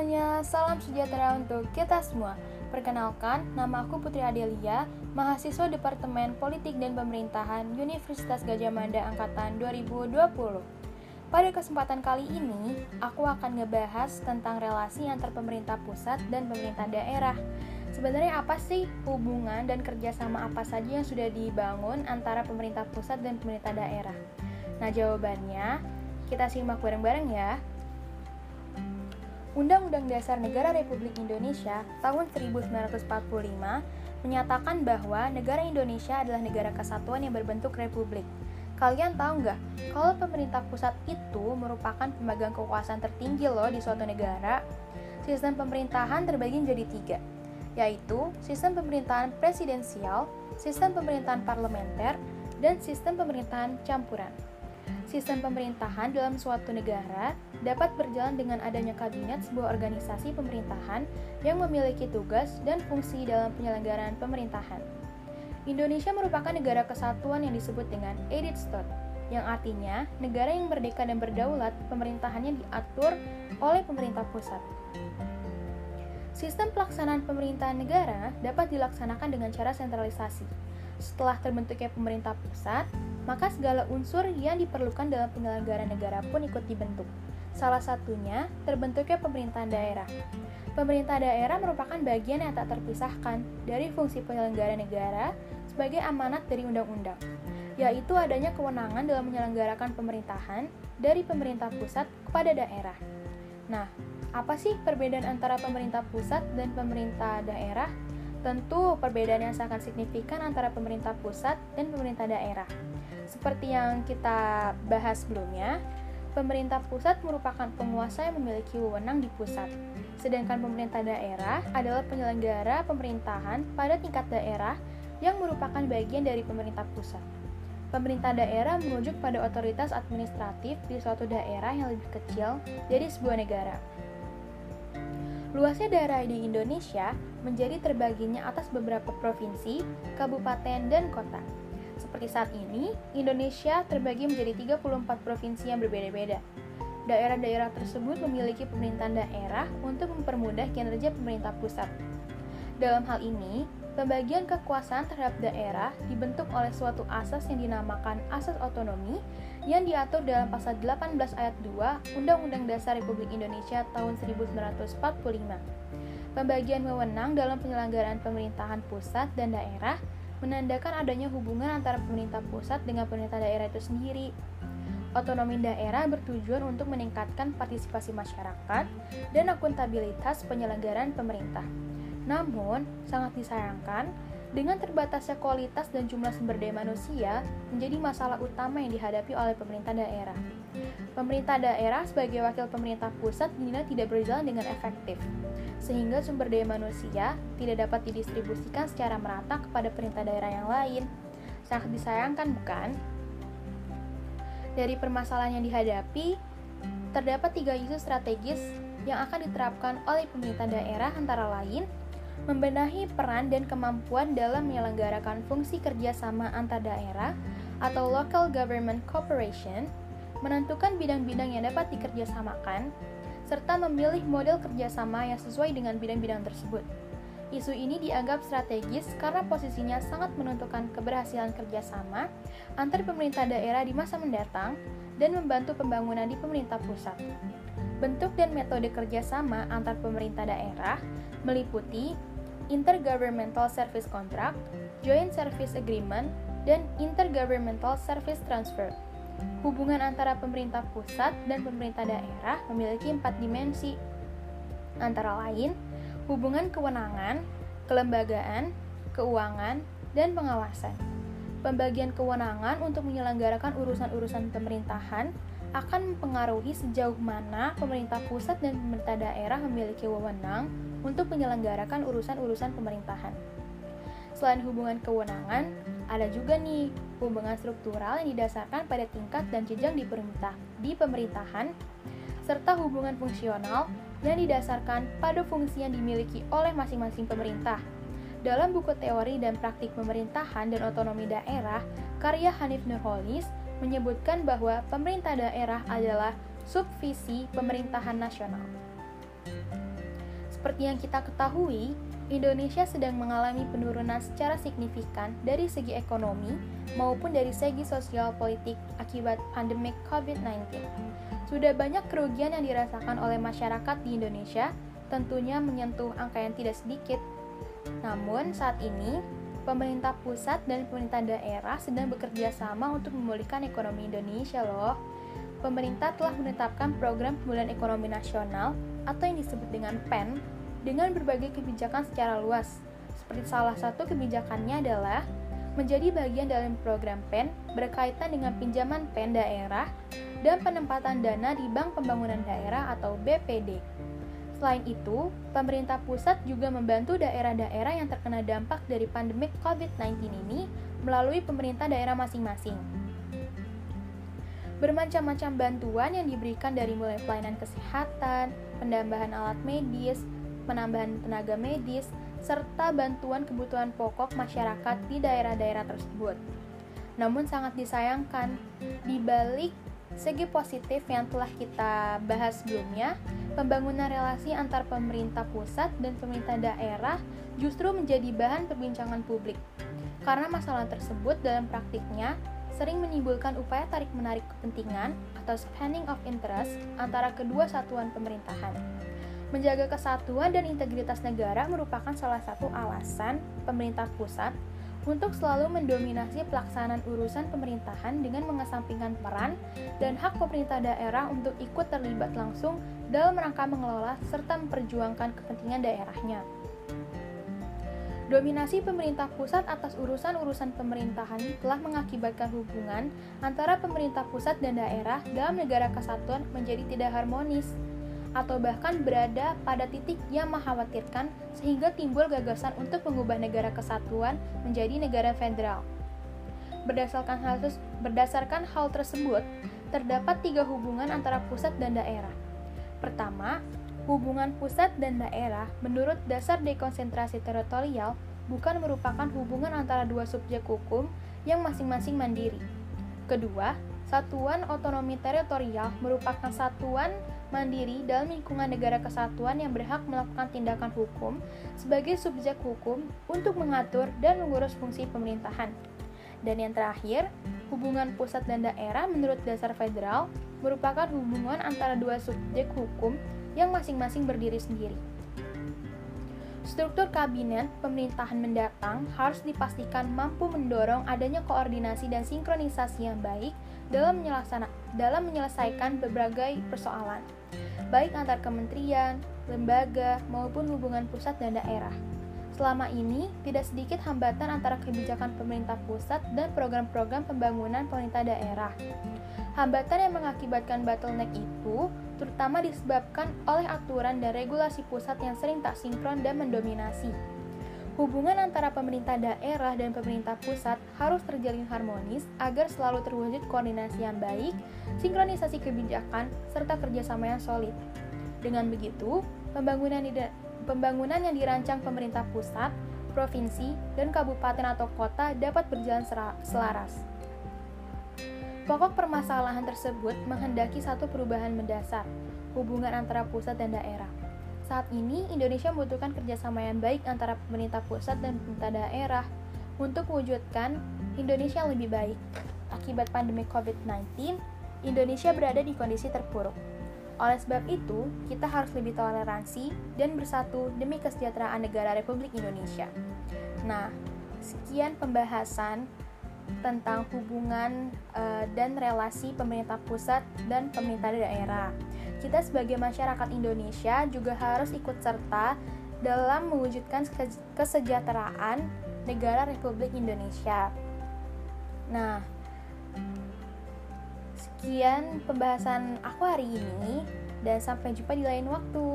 semuanya, salam sejahtera untuk kita semua. Perkenalkan, nama aku Putri Adelia, mahasiswa Departemen Politik dan Pemerintahan Universitas Gajah Mada Angkatan 2020. Pada kesempatan kali ini, aku akan ngebahas tentang relasi antar pemerintah pusat dan pemerintah daerah. Sebenarnya apa sih hubungan dan kerjasama apa saja yang sudah dibangun antara pemerintah pusat dan pemerintah daerah? Nah jawabannya, kita simak bareng-bareng ya. Undang-Undang Dasar Negara Republik Indonesia tahun 1945 menyatakan bahwa negara Indonesia adalah negara kesatuan yang berbentuk republik. Kalian tahu nggak, kalau pemerintah pusat itu merupakan pemegang kekuasaan tertinggi loh di suatu negara, sistem pemerintahan terbagi menjadi tiga, yaitu sistem pemerintahan presidensial, sistem pemerintahan parlementer, dan sistem pemerintahan campuran. Sistem pemerintahan dalam suatu negara dapat berjalan dengan adanya kabinet sebuah organisasi pemerintahan yang memiliki tugas dan fungsi dalam penyelenggaraan pemerintahan. Indonesia merupakan negara kesatuan yang disebut dengan Edit yang artinya negara yang merdeka dan berdaulat, pemerintahannya diatur oleh pemerintah pusat. Sistem pelaksanaan pemerintahan negara dapat dilaksanakan dengan cara sentralisasi. Setelah terbentuknya pemerintah pusat, maka segala unsur yang diperlukan dalam penyelenggaraan negara pun ikut dibentuk. Salah satunya terbentuknya pemerintahan daerah. Pemerintah daerah merupakan bagian yang tak terpisahkan dari fungsi penyelenggara negara sebagai amanat dari undang-undang, yaitu adanya kewenangan dalam menyelenggarakan pemerintahan dari pemerintah pusat kepada daerah. Nah, apa sih perbedaan antara pemerintah pusat dan pemerintah daerah? Tentu perbedaan yang sangat signifikan antara pemerintah pusat dan pemerintah daerah. Seperti yang kita bahas sebelumnya, pemerintah pusat merupakan penguasa yang memiliki wewenang di pusat, sedangkan pemerintah daerah adalah penyelenggara pemerintahan pada tingkat daerah yang merupakan bagian dari pemerintah pusat. Pemerintah daerah merujuk pada otoritas administratif di suatu daerah yang lebih kecil dari sebuah negara. Luasnya daerah di Indonesia menjadi terbaginya atas beberapa provinsi, kabupaten, dan kota. Seperti saat ini, Indonesia terbagi menjadi 34 provinsi yang berbeda-beda. Daerah-daerah tersebut memiliki pemerintahan daerah untuk mempermudah kinerja pemerintah pusat. Dalam hal ini, pembagian kekuasaan terhadap daerah dibentuk oleh suatu asas yang dinamakan asas otonomi yang diatur dalam pasal 18 ayat 2 Undang-Undang Dasar Republik Indonesia tahun 1945. Pembagian wewenang dalam penyelenggaraan pemerintahan pusat dan daerah menandakan adanya hubungan antara pemerintah pusat dengan pemerintah daerah itu sendiri. Otonomi daerah bertujuan untuk meningkatkan partisipasi masyarakat dan akuntabilitas penyelenggaraan pemerintah. Namun, sangat disayangkan, dengan terbatasnya kualitas dan jumlah sumber daya manusia menjadi masalah utama yang dihadapi oleh pemerintah daerah. Pemerintah daerah sebagai wakil pemerintah pusat dinilai tidak berjalan dengan efektif sehingga sumber daya manusia tidak dapat didistribusikan secara merata kepada perintah daerah yang lain. Sangat disayangkan, bukan? Dari permasalahan yang dihadapi, terdapat tiga isu strategis yang akan diterapkan oleh pemerintah daerah antara lain membenahi peran dan kemampuan dalam menyelenggarakan fungsi kerjasama antar daerah atau local government cooperation, menentukan bidang-bidang yang dapat dikerjasamakan, serta memilih model kerjasama yang sesuai dengan bidang-bidang tersebut. Isu ini dianggap strategis karena posisinya sangat menentukan keberhasilan kerjasama antar pemerintah daerah di masa mendatang dan membantu pembangunan di pemerintah pusat. Bentuk dan metode kerjasama antar pemerintah daerah meliputi Intergovernmental Service Contract, Joint Service Agreement, dan Intergovernmental Service Transfer. Hubungan antara pemerintah pusat dan pemerintah daerah memiliki empat dimensi, antara lain hubungan kewenangan, kelembagaan, keuangan, dan pengawasan. Pembagian kewenangan untuk menyelenggarakan urusan-urusan pemerintahan akan mempengaruhi sejauh mana pemerintah pusat dan pemerintah daerah memiliki wewenang untuk menyelenggarakan urusan-urusan pemerintahan. Selain hubungan kewenangan, ada juga nih hubungan struktural yang didasarkan pada tingkat dan jenjang di pemerintah di pemerintahan serta hubungan fungsional yang didasarkan pada fungsi yang dimiliki oleh masing-masing pemerintah. Dalam buku teori dan praktik pemerintahan dan otonomi daerah, karya Hanif Nurholis menyebutkan bahwa pemerintah daerah adalah subvisi pemerintahan nasional. Seperti yang kita ketahui, Indonesia sedang mengalami penurunan secara signifikan dari segi ekonomi maupun dari segi sosial politik akibat pandemi COVID-19. Sudah banyak kerugian yang dirasakan oleh masyarakat di Indonesia, tentunya menyentuh angka yang tidak sedikit. Namun, saat ini pemerintah pusat dan pemerintah daerah sedang bekerja sama untuk memulihkan ekonomi Indonesia loh. Pemerintah telah menetapkan program pemulihan ekonomi nasional atau yang disebut dengan PEN dengan berbagai kebijakan secara luas. Seperti salah satu kebijakannya adalah menjadi bagian dalam program PEN berkaitan dengan pinjaman PEN daerah dan penempatan dana di Bank Pembangunan Daerah atau BPD. Selain itu, pemerintah pusat juga membantu daerah-daerah yang terkena dampak dari pandemi COVID-19 ini melalui pemerintah daerah masing-masing. Bermacam-macam bantuan yang diberikan dari mulai pelayanan kesehatan, penambahan alat medis, penambahan tenaga medis, serta bantuan kebutuhan pokok masyarakat di daerah-daerah tersebut. Namun sangat disayangkan, di balik segi positif yang telah kita bahas sebelumnya, pembangunan relasi antar pemerintah pusat dan pemerintah daerah justru menjadi bahan perbincangan publik. Karena masalah tersebut dalam praktiknya sering menimbulkan upaya tarik-menarik kepentingan atau spanning of interest antara kedua satuan pemerintahan. Menjaga kesatuan dan integritas negara merupakan salah satu alasan pemerintah pusat untuk selalu mendominasi pelaksanaan urusan pemerintahan dengan mengesampingkan peran dan hak pemerintah daerah untuk ikut terlibat langsung dalam rangka mengelola serta memperjuangkan kepentingan daerahnya. Dominasi pemerintah pusat atas urusan-urusan pemerintahan telah mengakibatkan hubungan antara pemerintah pusat dan daerah dalam negara kesatuan menjadi tidak harmonis atau bahkan berada pada titik yang mengkhawatirkan sehingga timbul gagasan untuk mengubah negara kesatuan menjadi negara federal. Berdasarkan hal, berdasarkan hal tersebut, terdapat tiga hubungan antara pusat dan daerah. Pertama, hubungan pusat dan daerah menurut dasar dekonsentrasi teritorial bukan merupakan hubungan antara dua subjek hukum yang masing-masing mandiri. Kedua, satuan otonomi teritorial merupakan satuan mandiri dalam lingkungan negara kesatuan yang berhak melakukan tindakan hukum sebagai subjek hukum untuk mengatur dan mengurus fungsi pemerintahan. Dan yang terakhir, hubungan pusat dan daerah menurut dasar federal merupakan hubungan antara dua subjek hukum yang masing-masing berdiri sendiri. Struktur kabinet pemerintahan mendatang harus dipastikan mampu mendorong adanya koordinasi dan sinkronisasi yang baik dalam, dalam menyelesaikan berbagai persoalan, baik antar kementerian, lembaga, maupun hubungan pusat dan daerah. Selama ini, tidak sedikit hambatan antara kebijakan pemerintah pusat dan program-program pembangunan pemerintah daerah. Hambatan yang mengakibatkan bottleneck itu terutama disebabkan oleh aturan dan regulasi pusat yang sering tak sinkron dan mendominasi. Hubungan antara pemerintah daerah dan pemerintah pusat harus terjalin harmonis agar selalu terwujud koordinasi yang baik, sinkronisasi kebijakan, serta kerjasama yang solid. Dengan begitu, pembangunan, pembangunan yang dirancang pemerintah pusat, provinsi, dan kabupaten atau kota dapat berjalan selaras. Pokok permasalahan tersebut menghendaki satu perubahan mendasar, hubungan antara pusat dan daerah. Saat ini, Indonesia membutuhkan kerjasama yang baik antara pemerintah pusat dan pemerintah daerah untuk mewujudkan Indonesia lebih baik. Akibat pandemi COVID-19, Indonesia berada di kondisi terpuruk. Oleh sebab itu, kita harus lebih toleransi dan bersatu demi kesejahteraan negara Republik Indonesia. Nah, sekian pembahasan tentang hubungan uh, dan relasi pemerintah pusat dan pemerintah daerah. Kita sebagai masyarakat Indonesia juga harus ikut serta dalam mewujudkan kesejahteraan negara Republik Indonesia. Nah, sekian pembahasan aku hari ini dan sampai jumpa di lain waktu.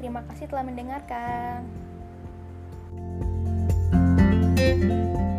Terima kasih telah mendengarkan. thank you